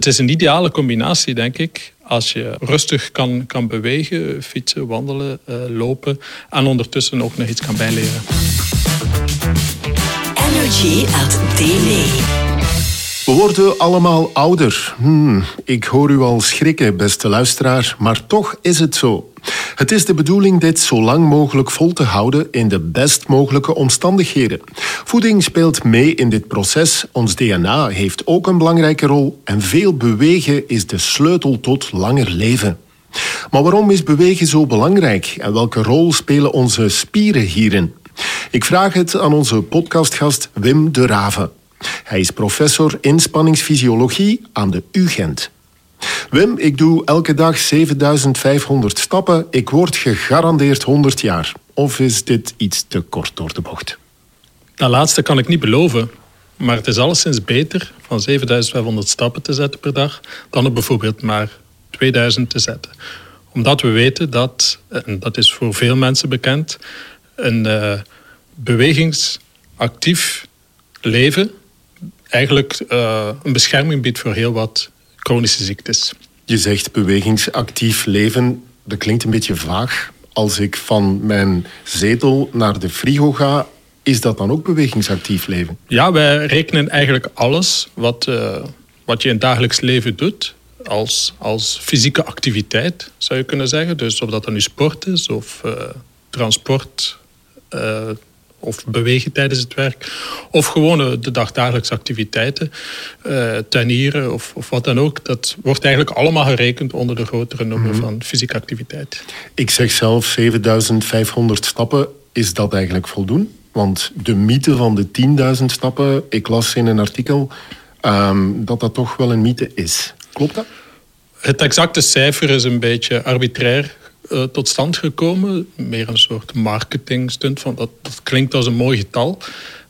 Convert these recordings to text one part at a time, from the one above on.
Het is een ideale combinatie, denk ik, als je rustig kan, kan bewegen, fietsen, wandelen, uh, lopen en ondertussen ook nog iets kan bijleren. Energy at Daily. We worden allemaal ouder. Hmm, ik hoor u al schrikken, beste luisteraar, maar toch is het zo. Het is de bedoeling dit zo lang mogelijk vol te houden in de best mogelijke omstandigheden. Voeding speelt mee in dit proces, ons DNA heeft ook een belangrijke rol en veel bewegen is de sleutel tot langer leven. Maar waarom is bewegen zo belangrijk en welke rol spelen onze spieren hierin? Ik vraag het aan onze podcastgast Wim de Raven. Hij is professor inspanningsfysiologie aan de UGent. Wim, ik doe elke dag 7500 stappen. Ik word gegarandeerd 100 jaar. Of is dit iets te kort door de bocht? Dat laatste kan ik niet beloven. Maar het is alleszins beter van 7500 stappen te zetten per dag dan er bijvoorbeeld maar 2000 te zetten. Omdat we weten dat, en dat is voor veel mensen bekend, een uh, bewegingsactief leven eigenlijk uh, een bescherming biedt voor heel wat chronische ziektes. Je zegt bewegingsactief leven, dat klinkt een beetje vaag. Als ik van mijn zetel naar de frigo ga, is dat dan ook bewegingsactief leven? Ja, wij rekenen eigenlijk alles wat, uh, wat je in het dagelijks leven doet als, als fysieke activiteit, zou je kunnen zeggen. Dus of dat dan nu sport is of uh, transport, of bewegen tijdens het werk. Of gewoon de dagdagelijkse activiteiten, uh, tuinieren of, of wat dan ook. Dat wordt eigenlijk allemaal gerekend onder de grotere noemer mhm. van fysieke activiteit. Ik zeg zelf 7500 stappen. Is dat eigenlijk voldoende? Want de mythe van de 10.000 stappen, ik las in een artikel um, dat dat toch wel een mythe is. Klopt dat? Het exacte cijfer is een beetje arbitrair uh, tot stand gekomen. Meer een soort marketingstunt. Van dat, klinkt als een mooi getal.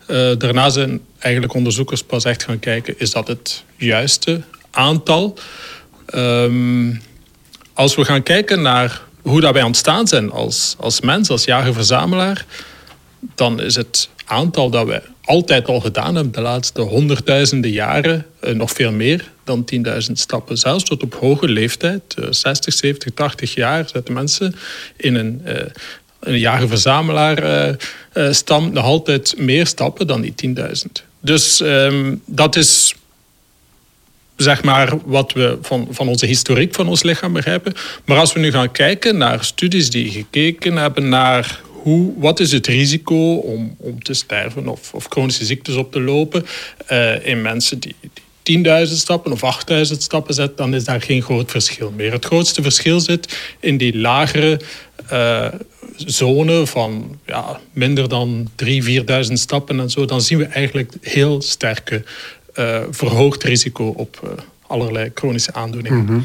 Uh, daarna zijn eigenlijk onderzoekers pas echt gaan kijken... is dat het juiste aantal? Um, als we gaan kijken naar hoe dat wij ontstaan zijn als, als mens, als jager-verzamelaar... dan is het aantal dat wij altijd al gedaan hebben, de laatste honderdduizenden jaren, uh, nog veel meer dan 10.000 stappen. Zelfs tot op hoge leeftijd, 60, 70, 80 jaar, zetten mensen in een, uh, een jager-verzamelaar-stam uh, nog altijd meer stappen dan die 10.000. Dus um, dat is zeg maar, wat we van, van onze historiek van ons lichaam begrijpen. Maar als we nu gaan kijken naar studies die gekeken hebben naar hoe, wat is het risico om, om te sterven of, of chronische ziektes op te lopen uh, in mensen die, die 10.000 stappen of 8.000 stappen zetten, dan is daar geen groot verschil meer. Het grootste verschil zit in die lagere uh, zone van ja, minder dan 3.000, 4.000 stappen en zo. Dan zien we eigenlijk heel sterke uh, verhoogd risico op allerlei chronische aandoeningen. Mhm.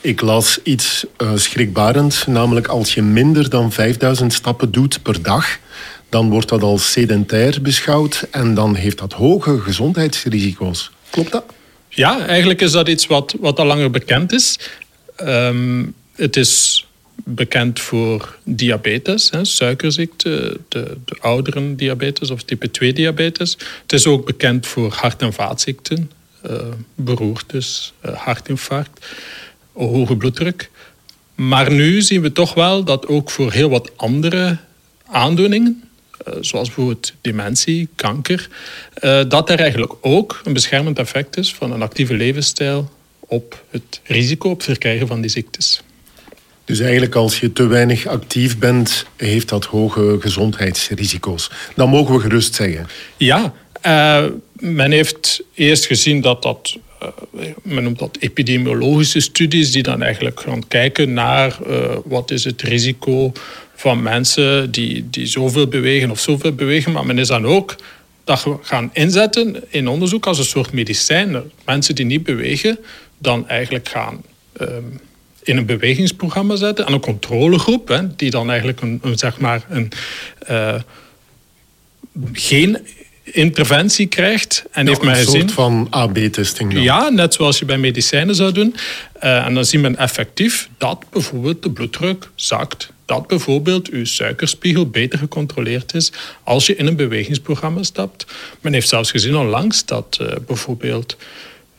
Ik las iets uh, schrikbarends, namelijk als je minder dan 5000 stappen doet per dag, dan wordt dat als sedentair beschouwd en dan heeft dat hoge gezondheidsrisico's. Klopt dat? Ja, eigenlijk is dat iets wat, wat al langer bekend is. Um, het is bekend voor diabetes, hè, suikerziekte, de, de ouderen diabetes of type 2 diabetes. Het is ook bekend voor hart- en vaatziekten, beroertes, uh, hartinfarct, hoge bloeddruk. Maar nu zien we toch wel dat ook voor heel wat andere aandoeningen, uh, zoals bijvoorbeeld dementie, kanker, dat er eigenlijk ook een beschermend effect is van een actieve levensstijl op het risico op verkrijgen van die ziektes. Dus eigenlijk als je te weinig actief bent, heeft dat hoge gezondheidsrisico's. Dan mogen we gerust zeggen. Ja, uh, men heeft eerst gezien dat dat, uh, men noemt dat epidemiologische studies, die dan eigenlijk gaan kijken naar uh, wat is het risico van mensen die, die zoveel bewegen of zoveel bewegen. Maar men is dan ook dat gaan inzetten in onderzoek als een soort medicijn. Mensen die niet bewegen, dan eigenlijk gaan um, in een bewegingsprogramma zetten aan een controlegroep, hè, die dan eigenlijk een, zeg maar een, geen interventie krijgt. En heeft men een gezien, soort van AB-testing Ja, net zoals je bij medicijnen zou doen. Uh, en dan ziet men effectief dat bijvoorbeeld de bloeddruk zakt. Dat bijvoorbeeld uw suikerspiegel beter gecontroleerd is als je in een bewegingsprogramma stapt. Men heeft zelfs gezien onlangs dat uh, bijvoorbeeld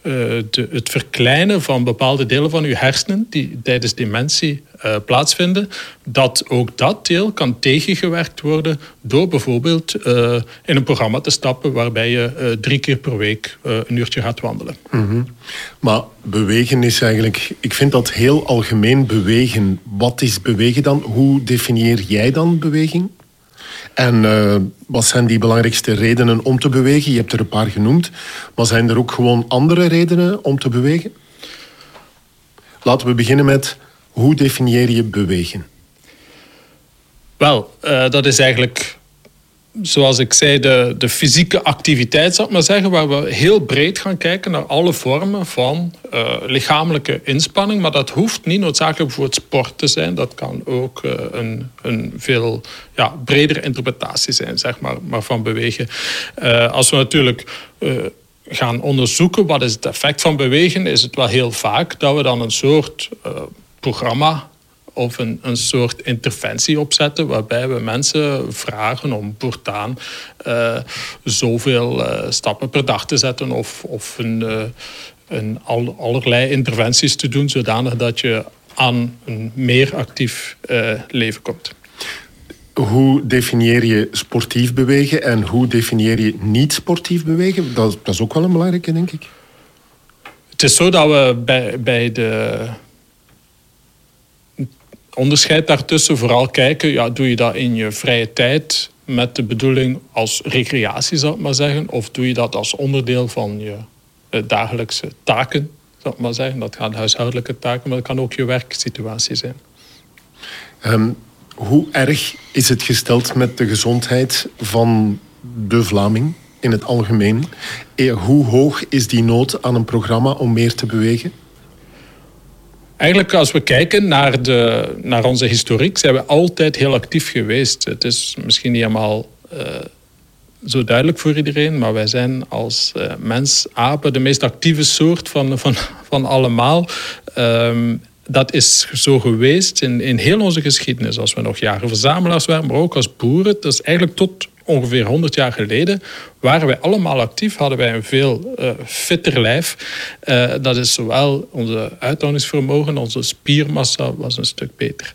de, het verkleinen van bepaalde delen van uw hersenen die tijdens dementie uh, plaatsvinden, dat ook dat deel kan tegengewerkt worden door bijvoorbeeld uh, in een programma te stappen waarbij je drie keer per week een uurtje gaat wandelen. -hmm. Maar bewegen is eigenlijk, ik vind dat heel algemeen bewegen. Wat is bewegen dan? Hoe definieer jij dan beweging? En uh, wat zijn die belangrijkste redenen om te bewegen? Je hebt er een paar genoemd. Maar zijn er ook gewoon andere redenen om te bewegen? Laten we beginnen met hoe definieer je bewegen? Wel, uh, dat is eigenlijk zoals ik zei, de, de fysieke activiteit, zou ik maar zeggen, waar we heel breed gaan kijken naar alle vormen van uh, lichamelijke inspanning. Maar dat hoeft niet noodzakelijk voor het sport te zijn. Dat kan ook uh, een, een veel ja, bredere interpretatie zijn, zeg maar, maar van bewegen. Uh, als we natuurlijk gaan onderzoeken wat is het effect van bewegen, is het wel heel vaak dat we dan een soort programma of een, een soort interventie opzetten waarbij we mensen vragen om voortaan uh, zoveel uh, stappen per dag te zetten of, of een, uh, een al, allerlei interventies te doen zodanig dat je aan een meer actief leven komt. Hoe definieer je sportief bewegen en hoe definieer je niet sportief bewegen? Dat, dat is ook wel een belangrijke, denk ik. Het is zo dat we bij, bij de onderscheid daartussen vooral kijken, ja, doe je dat in je vrije tijd met de bedoeling als recreatie, zou ik maar zeggen, of doe je dat als onderdeel van je eh, dagelijkse taken, zou maar zeggen. Dat gaan huishoudelijke taken, maar dat kan ook je werksituatie zijn. Um, hoe erg is het gesteld met de gezondheid van de Vlaming in het algemeen? Eh, hoe hoog is die nood aan een programma om meer te bewegen? Eigenlijk als we kijken naar, de, naar onze historiek, zijn we altijd heel actief geweest. Het is misschien niet helemaal uh, zo duidelijk voor iedereen, maar wij zijn als uh, mens, apen, de meest actieve soort van, van, van allemaal. Um, dat is zo geweest in, in heel onze geschiedenis. Als we nog jaren verzamelaars waren, maar ook als boeren. Dat is eigenlijk tot ongeveer 100 jaar geleden waren wij allemaal actief, hadden wij een veel uh, fitter lijf. Uh, dat is zowel onze uithoudingsvermogen, onze spiermassa was een stuk beter.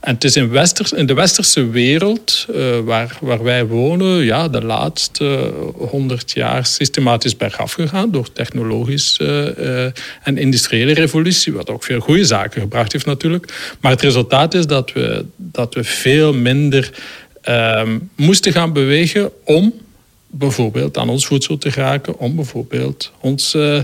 En het is in, westers, in de westerse wereld uh, waar, waar wij wonen, ja, de laatste 100 jaar systematisch bergaf gegaan door technologische en industriële revolutie, wat ook veel goede zaken gebracht heeft natuurlijk. Maar het resultaat is dat we, dat we veel minder um, moesten gaan bewegen om bijvoorbeeld aan ons voedsel te geraken, om bijvoorbeeld ons, uh,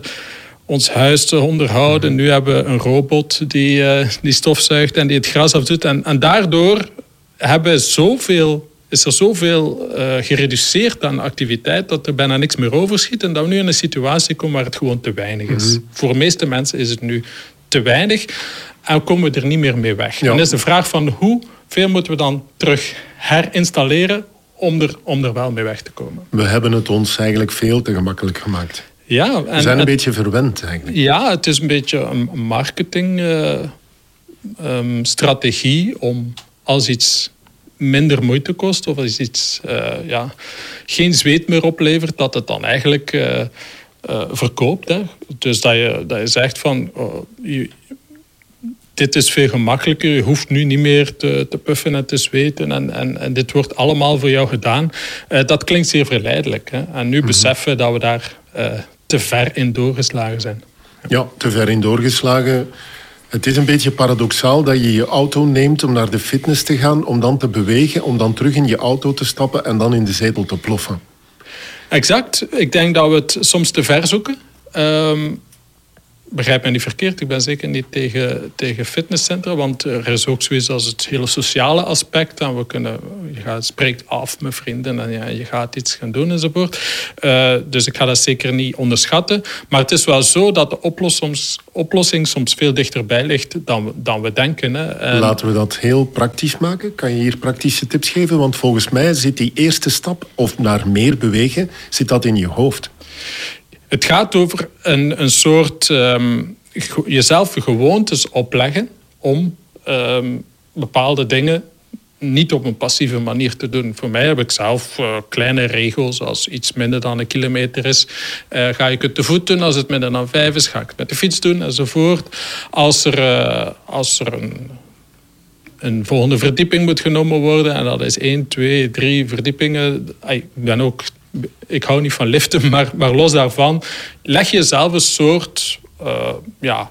ons huis te onderhouden. Nu hebben we een robot die, uh, die stofzuigt en die het gras afdoet. En, en daardoor hebben zoveel, is er zoveel uh, gereduceerd aan activiteit dat er bijna niks meer overschiet. En dat we nu in een situatie komen waar het gewoon te weinig is. Mm -hmm. Voor de meeste mensen is het nu te weinig en komen we er niet meer mee weg. Ja. En is de vraag van hoe veel moeten we dan terug herinstalleren om er, om er wel mee weg te komen. We hebben het ons eigenlijk veel te gemakkelijk gemaakt. Ja, en, we zijn een beetje verwend eigenlijk. Ja, het is een beetje een marketingstrategie uh, um, om als iets minder moeite kost of als iets uh, ja, geen zweet meer oplevert, dat het dan eigenlijk uh, verkoopt. Hè. Dus dat je, dat je zegt van oh, je, dit is veel gemakkelijker. Je hoeft nu niet meer te, te puffen en te zweten. En, en, en dit wordt allemaal voor jou gedaan. Uh, dat klinkt zeer verleidelijk. Hè? En nu mm -hmm. beseffen dat we daar uh, te ver in doorgeslagen zijn. Ja, te ver in doorgeslagen. Het is een beetje paradoxaal dat je je auto neemt om naar de fitness te gaan, om dan te bewegen, om dan terug in je auto te stappen en dan in de zetel te ploffen. Exact. Ik denk dat we het soms te ver zoeken. Um, begrijp me niet verkeerd, ik ben zeker niet tegen, tegen fitnesscentra, want er is ook zoiets als het hele sociale aspect. En we kunnen, je gaat, spreekt af met vrienden en ja, je gaat iets gaan doen enzovoort. Uh, dus ik ga dat zeker niet onderschatten. Maar het is wel zo dat de oplossing, soms veel dichterbij ligt dan, dan we denken. Hè. En... Laten we dat heel praktisch maken. Kan je hier praktische tips geven? Want volgens mij zit die eerste stap, of naar meer bewegen, zit dat in je hoofd. Het gaat over een, een soort um, jezelf gewoontes opleggen om um, bepaalde dingen niet op een passieve manier te doen. Voor mij heb ik zelf uh, kleine regels. Als iets minder dan een kilometer is, uh, ga ik het te voet doen. Als het minder dan vijf is, ga ik het met de fiets doen enzovoort. Als er, uh, als er een, een volgende verdieping moet genomen worden, en dat is één, twee, drie verdiepingen. Ik ben ook ik hou niet van liften, maar, maar los daarvan, leg je zelf een soort uh, ja,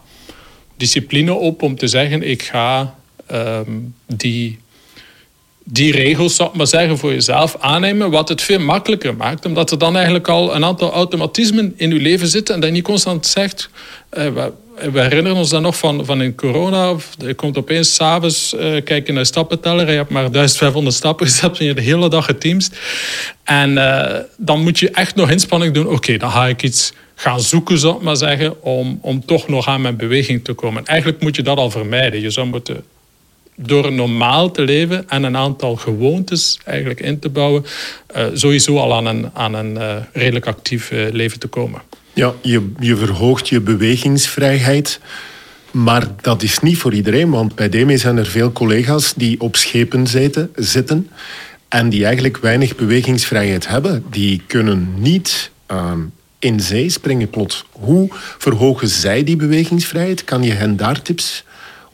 discipline op om te zeggen: ik ga um, die, die regels, zal ik maar zeggen, voor jezelf aannemen. Wat het veel makkelijker maakt, omdat er dan eigenlijk al een aantal automatismen in je leven zitten en dat je niet constant zegt. Uh, we herinneren ons dan nog van, van in corona. Je komt opeens s'avonds uh, kijken naar stappenteller. Je hebt maar 1500 stappen gezet en je de hele dag geteamst. En uh, dan moet je echt nog inspanning doen. Oké, dan ga ik iets gaan zoeken, zal ik maar zeggen, om, om toch nog aan mijn beweging te komen. Eigenlijk moet je dat al vermijden. Je zou moeten door normaal te leven en een aantal gewoontes eigenlijk in te bouwen, uh, sowieso al aan een, aan een redelijk actief leven te komen. Ja, je, je verhoogt je bewegingsvrijheid. Maar dat is niet voor iedereen, want bij DEME zijn er veel collega's die op schepen zitten, zitten en die eigenlijk weinig bewegingsvrijheid hebben. Die kunnen niet uh, in zee springen plots. Hoe verhogen zij die bewegingsvrijheid? Kan je hen daar tips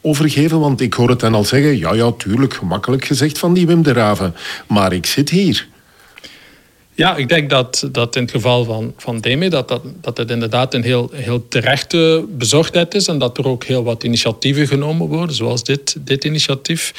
over geven? Want ik hoor het dan al zeggen, ja, ja, tuurlijk, gemakkelijk gezegd van die Wim de Raven. Maar ik zit hier. Ja, ik denk dat, dat in het geval van, van Deme dat, dat, dat het inderdaad een heel, heel terechte bezorgdheid is en dat er ook heel wat initiatieven genomen worden, zoals dit, dit initiatief.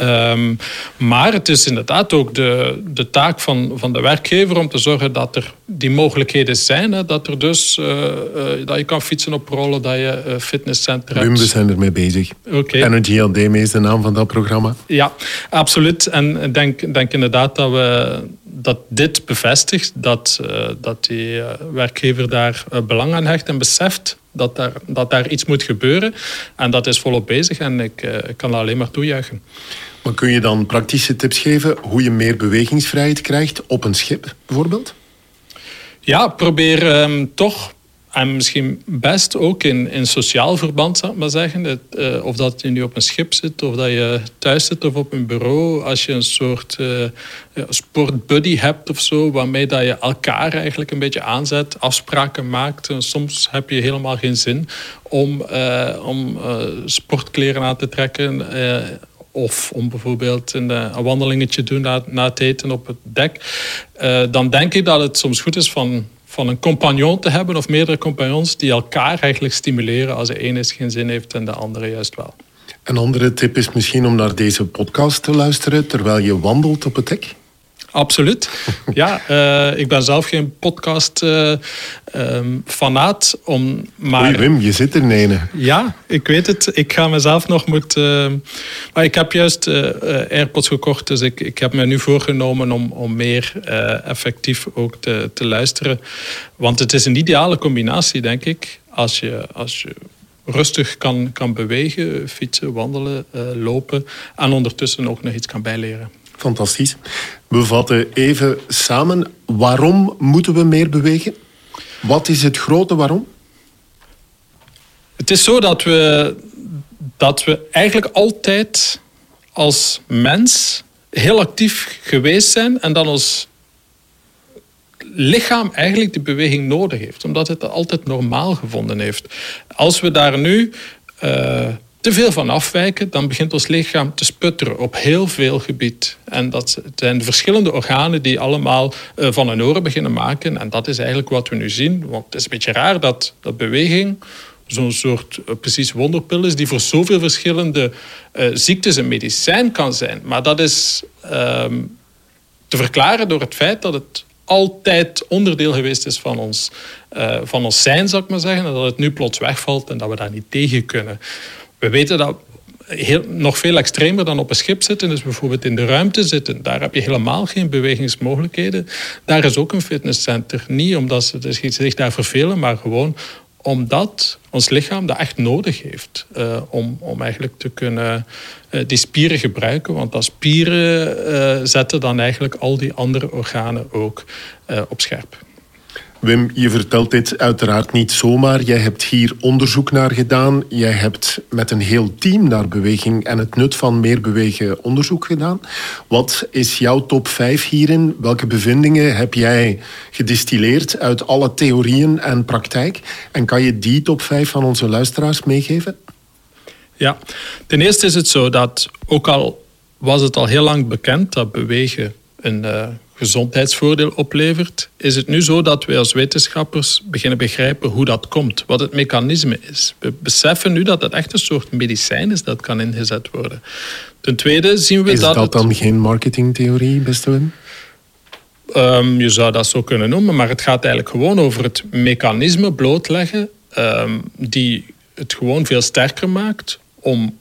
Um, maar het is inderdaad ook de, de taak van, van de werkgever om te zorgen dat er die mogelijkheden zijn. Hè, dat er dus uh, uh, dat je kan fietsen op rollen, dat je uh, fitnesscenter hebt. we zijn ermee bezig. Okay. Energy LD is de naam van dat programma. Ja, absoluut. En ik denk, denk inderdaad dat we dat dit bevestigt dat, uh, dat die uh, werkgever daar uh, belang aan hecht en beseft dat daar, dat daar iets moet gebeuren. En dat is volop bezig en ik, ik kan dat alleen maar toejuichen. Maar kun je dan praktische tips geven hoe je meer bewegingsvrijheid krijgt op een schip bijvoorbeeld? Ja, probeer um, toch en misschien best ook in, in sociaal verband, zou ik maar zeggen. Het, uh, of dat je nu op een schip zit, of dat je thuis zit of op een bureau. Als je een soort uh, sportbuddy hebt of zo, waarmee dat je elkaar eigenlijk een beetje aanzet, afspraken maakt. Soms heb je helemaal geen zin om, om sportkleren aan te trekken. of om bijvoorbeeld een, een wandelingetje te doen na, na het eten op het dek. dan denk ik dat het soms goed is van van een compagnon te hebben of meerdere compagnons die elkaar eigenlijk stimuleren als de ene geen zin heeft en de andere juist wel. Een andere tip is misschien om naar deze podcast te luisteren terwijl je wandelt op het dek. Absoluut. Ja, uh, ik ben zelf geen podcast uh, um, fanaat. Om, maar... Oei Wim, je zit er nee. Ja, ik weet het. Ik ga mezelf nog moeten... Uh, maar ik heb juist AirPods gekocht, dus ik, ik heb me nu voorgenomen om, om meer effectief ook te, te luisteren. Want het is een ideale combinatie, denk ik. Als je, als je rustig kan, kan bewegen, fietsen, wandelen, lopen. En ondertussen ook nog iets kan bijleren. Fantastisch. We vatten even samen. Waarom moeten we meer bewegen? Wat is het grote waarom? Het is zo dat we, dat we eigenlijk altijd als mens heel actief geweest zijn en dat ons lichaam eigenlijk die beweging nodig heeft, omdat het altijd normaal gevonden heeft. Als we daar nu uh, te veel van afwijken, dan begint ons lichaam te sputteren op heel veel gebied. En dat zijn de verschillende organen die allemaal uh, van een oren beginnen maken. En dat is eigenlijk wat we nu zien. Want het is een beetje raar dat, dat beweging zo'n soort uh, precies wonderpil is die voor zoveel verschillende uh, ziektes een medicijn kan zijn. Maar dat is ehm, te verklaren door het feit dat het altijd onderdeel geweest is van ons, van ons zijn, zou ik maar zeggen. En dat het nu plots wegvalt en dat we daar niet tegen kunnen. We weten dat heel, nog veel extremer dan op een schip zitten. Dus bijvoorbeeld in de ruimte zitten. Daar heb je helemaal geen bewegingsmogelijkheden. Daar is ook een fitnesscenter. Niet omdat ze zich daar vervelen, maar gewoon omdat ons lichaam dat echt nodig heeft uh, om, om eigenlijk te kunnen uh, die spieren gebruiken. Want dat spieren uh, zetten dan eigenlijk al die andere organen ook op scherp. Wim, je vertelt dit uiteraard niet zomaar. Jij hebt hier onderzoek naar gedaan. Jij hebt met een heel team naar beweging en het nut van meer bewegen onderzoek gedaan. Wat is jouw top 5 hierin? Welke bevindingen heb jij gedistilleerd uit alle theorieën en praktijk? En kan je die top 5 van onze luisteraars meegeven? Ja, ten eerste is het zo dat ook al was het al heel lang bekend dat bewegen een uh, gezondheidsvoordeel oplevert, is het nu zo dat wij als wetenschappers beginnen begrijpen hoe dat komt, wat het mechanisme is. We beseffen nu dat het echt een soort medicijn is dat kan ingezet worden. Ten tweede zien we is dat. Is dat dan geen marketingtheorie, beste Wim? Um, je zou dat zo kunnen noemen, maar het gaat eigenlijk gewoon over het mechanisme blootleggen um, die het gewoon veel sterker maakt om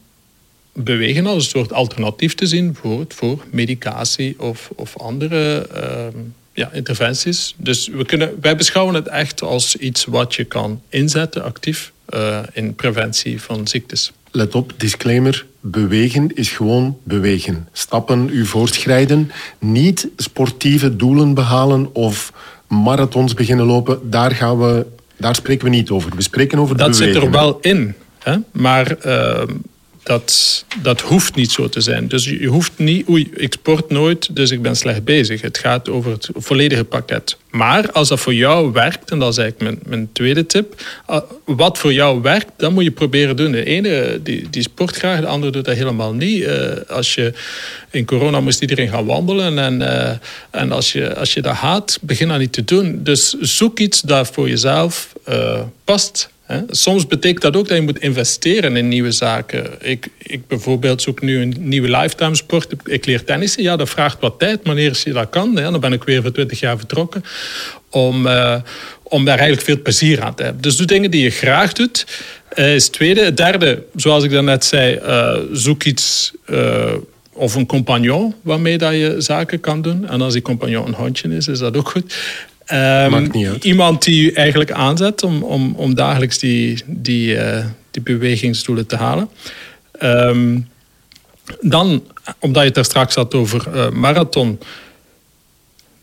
bewegen als een soort alternatief te zien voor, voor medicatie of, of andere uh, ja, interventies. Dus we kunnen, wij beschouwen het echt als iets wat je kan inzetten actief uh, in preventie van ziektes. Let op, disclaimer. Bewegen is gewoon bewegen. Stappen, u voortschrijden. Niet sportieve doelen behalen of marathons beginnen lopen. Daar, gaan we, daar spreken we niet over. We spreken over dat bewegen. Dat zit er wel in. Hè? Maar uh, dat, dat hoeft niet zo te zijn. Dus je hoeft niet, oei, ik sport nooit, dus ik ben slecht bezig. Het gaat over het volledige pakket. Maar als dat voor jou werkt, en dat is eigenlijk mijn, mijn tweede tip, wat voor jou werkt, dat moet je proberen doen. De ene die, die sport graag, de andere doet dat helemaal niet. Uh, als je, in corona moest iedereen gaan wandelen en, uh, en als, je, als je dat haat, begin dat niet te doen. Dus zoek iets dat voor jezelf past Soms betekent dat ook dat je moet investeren in nieuwe zaken. Ik, ik bijvoorbeeld zoek nu een nieuwe lifetime sport. Ik leer tennissen. Ja, dat vraagt wat tijd. Wanneer je dat kan, dan ben ik weer voor 20 jaar vertrokken. Om, uh, om daar eigenlijk veel plezier aan te hebben. Dus doe dingen die je graag doet. Uh, is het tweede. Het derde, zoals ik daarnet zei, uh, zoek iets of een compagnon waarmee dat je zaken kan doen. En als die compagnon een hondje is, is dat ook goed. Um, iemand die eigenlijk aanzet om, om, om dagelijks die, die, uh, die bewegingsdoelen te halen. Um, dan, omdat je het er straks had over uh, marathon.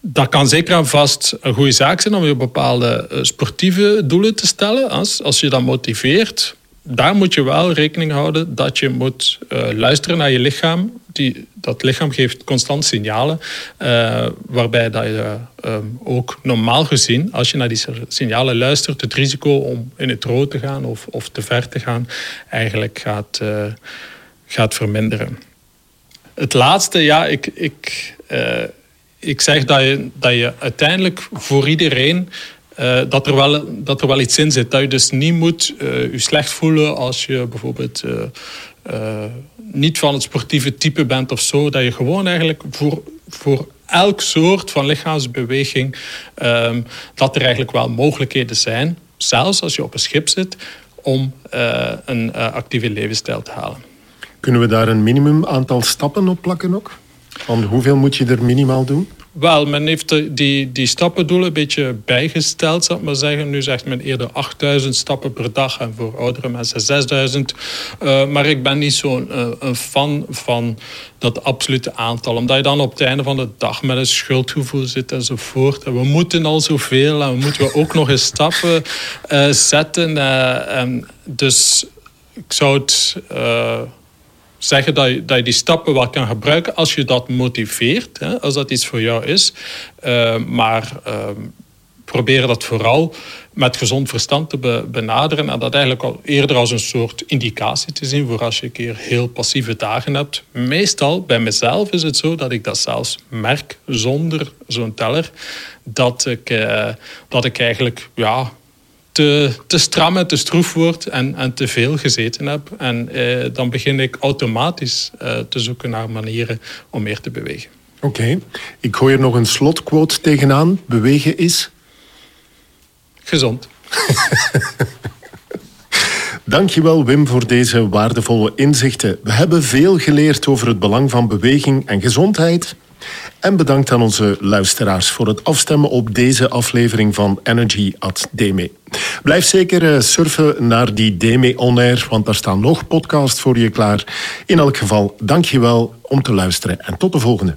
Dat kan zeker en vast een goede zaak zijn om je bepaalde uh, sportieve doelen te stellen. Als, als je dat motiveert, daar moet je wel rekening houden dat je moet uh, luisteren naar je lichaam. Die, dat lichaam geeft constant signalen, uh, waarbij dat je uh, ook normaal gezien, als je naar die signalen luistert, het risico om in het rood te gaan of, of te ver te gaan, eigenlijk gaat, gaat verminderen. Het laatste, ja, ik, ik, ik zeg dat je, dat je uiteindelijk voor iedereen uh, dat, er wel, dat er wel iets in zit. Dat je dus niet moet uh, je slecht voelen als je bijvoorbeeld uh, niet van het sportieve type bent of zo. Dat je gewoon eigenlijk voor, voor elk soort van lichaamsbeweging, ehm, dat er eigenlijk wel mogelijkheden zijn, zelfs als je op een schip zit, om een actieve levensstijl te halen. Kunnen we daar een minimum aantal stappen op plakken ook? Van hoeveel moet je er minimaal doen? Wel, men heeft die, die stappendoelen een beetje bijgesteld, zal ik maar zeggen. Nu zegt men eerder 8000 stappen per dag en voor oudere mensen 6000. Uh, maar ik ben niet zo'n een fan van dat absolute aantal. Omdat je dan op het einde van de dag met een schuldgevoel zit enzovoort. En we moeten al zoveel en we moeten ook nog eens stappen uh, zetten. en dus ik zou het zeggen dat je, die stappen wel kan gebruiken als je dat motiveert, hè, als dat iets voor jou is. Uh, maar uh, probeer dat vooral met gezond verstand te be benaderen en dat eigenlijk al eerder als een soort indicatie te zien voor als je een keer heel passieve dagen hebt. Meestal, bij mezelf is het zo dat ik dat zelfs merk zonder zo'n teller, dat ik, uh, dat ik eigenlijk ja, te, te stram en te stroef wordt en, en te veel gezeten heb. En eh, dan begin ik automatisch eh, te zoeken naar manieren om meer te bewegen. Oké, okay. ik gooi er nog een slotquote tegenaan. Bewegen is? Gezond. Dankjewel Wim voor deze waardevolle inzichten. We hebben veel geleerd over het belang van beweging en gezondheid. En bedankt aan onze luisteraars voor het afstemmen op deze aflevering van Energy at Deme. Blijf zeker eh, surfen naar die Deme On Air, want daar staan nog podcasts voor je klaar. In elk geval, dankjewel om te luisteren en tot de volgende.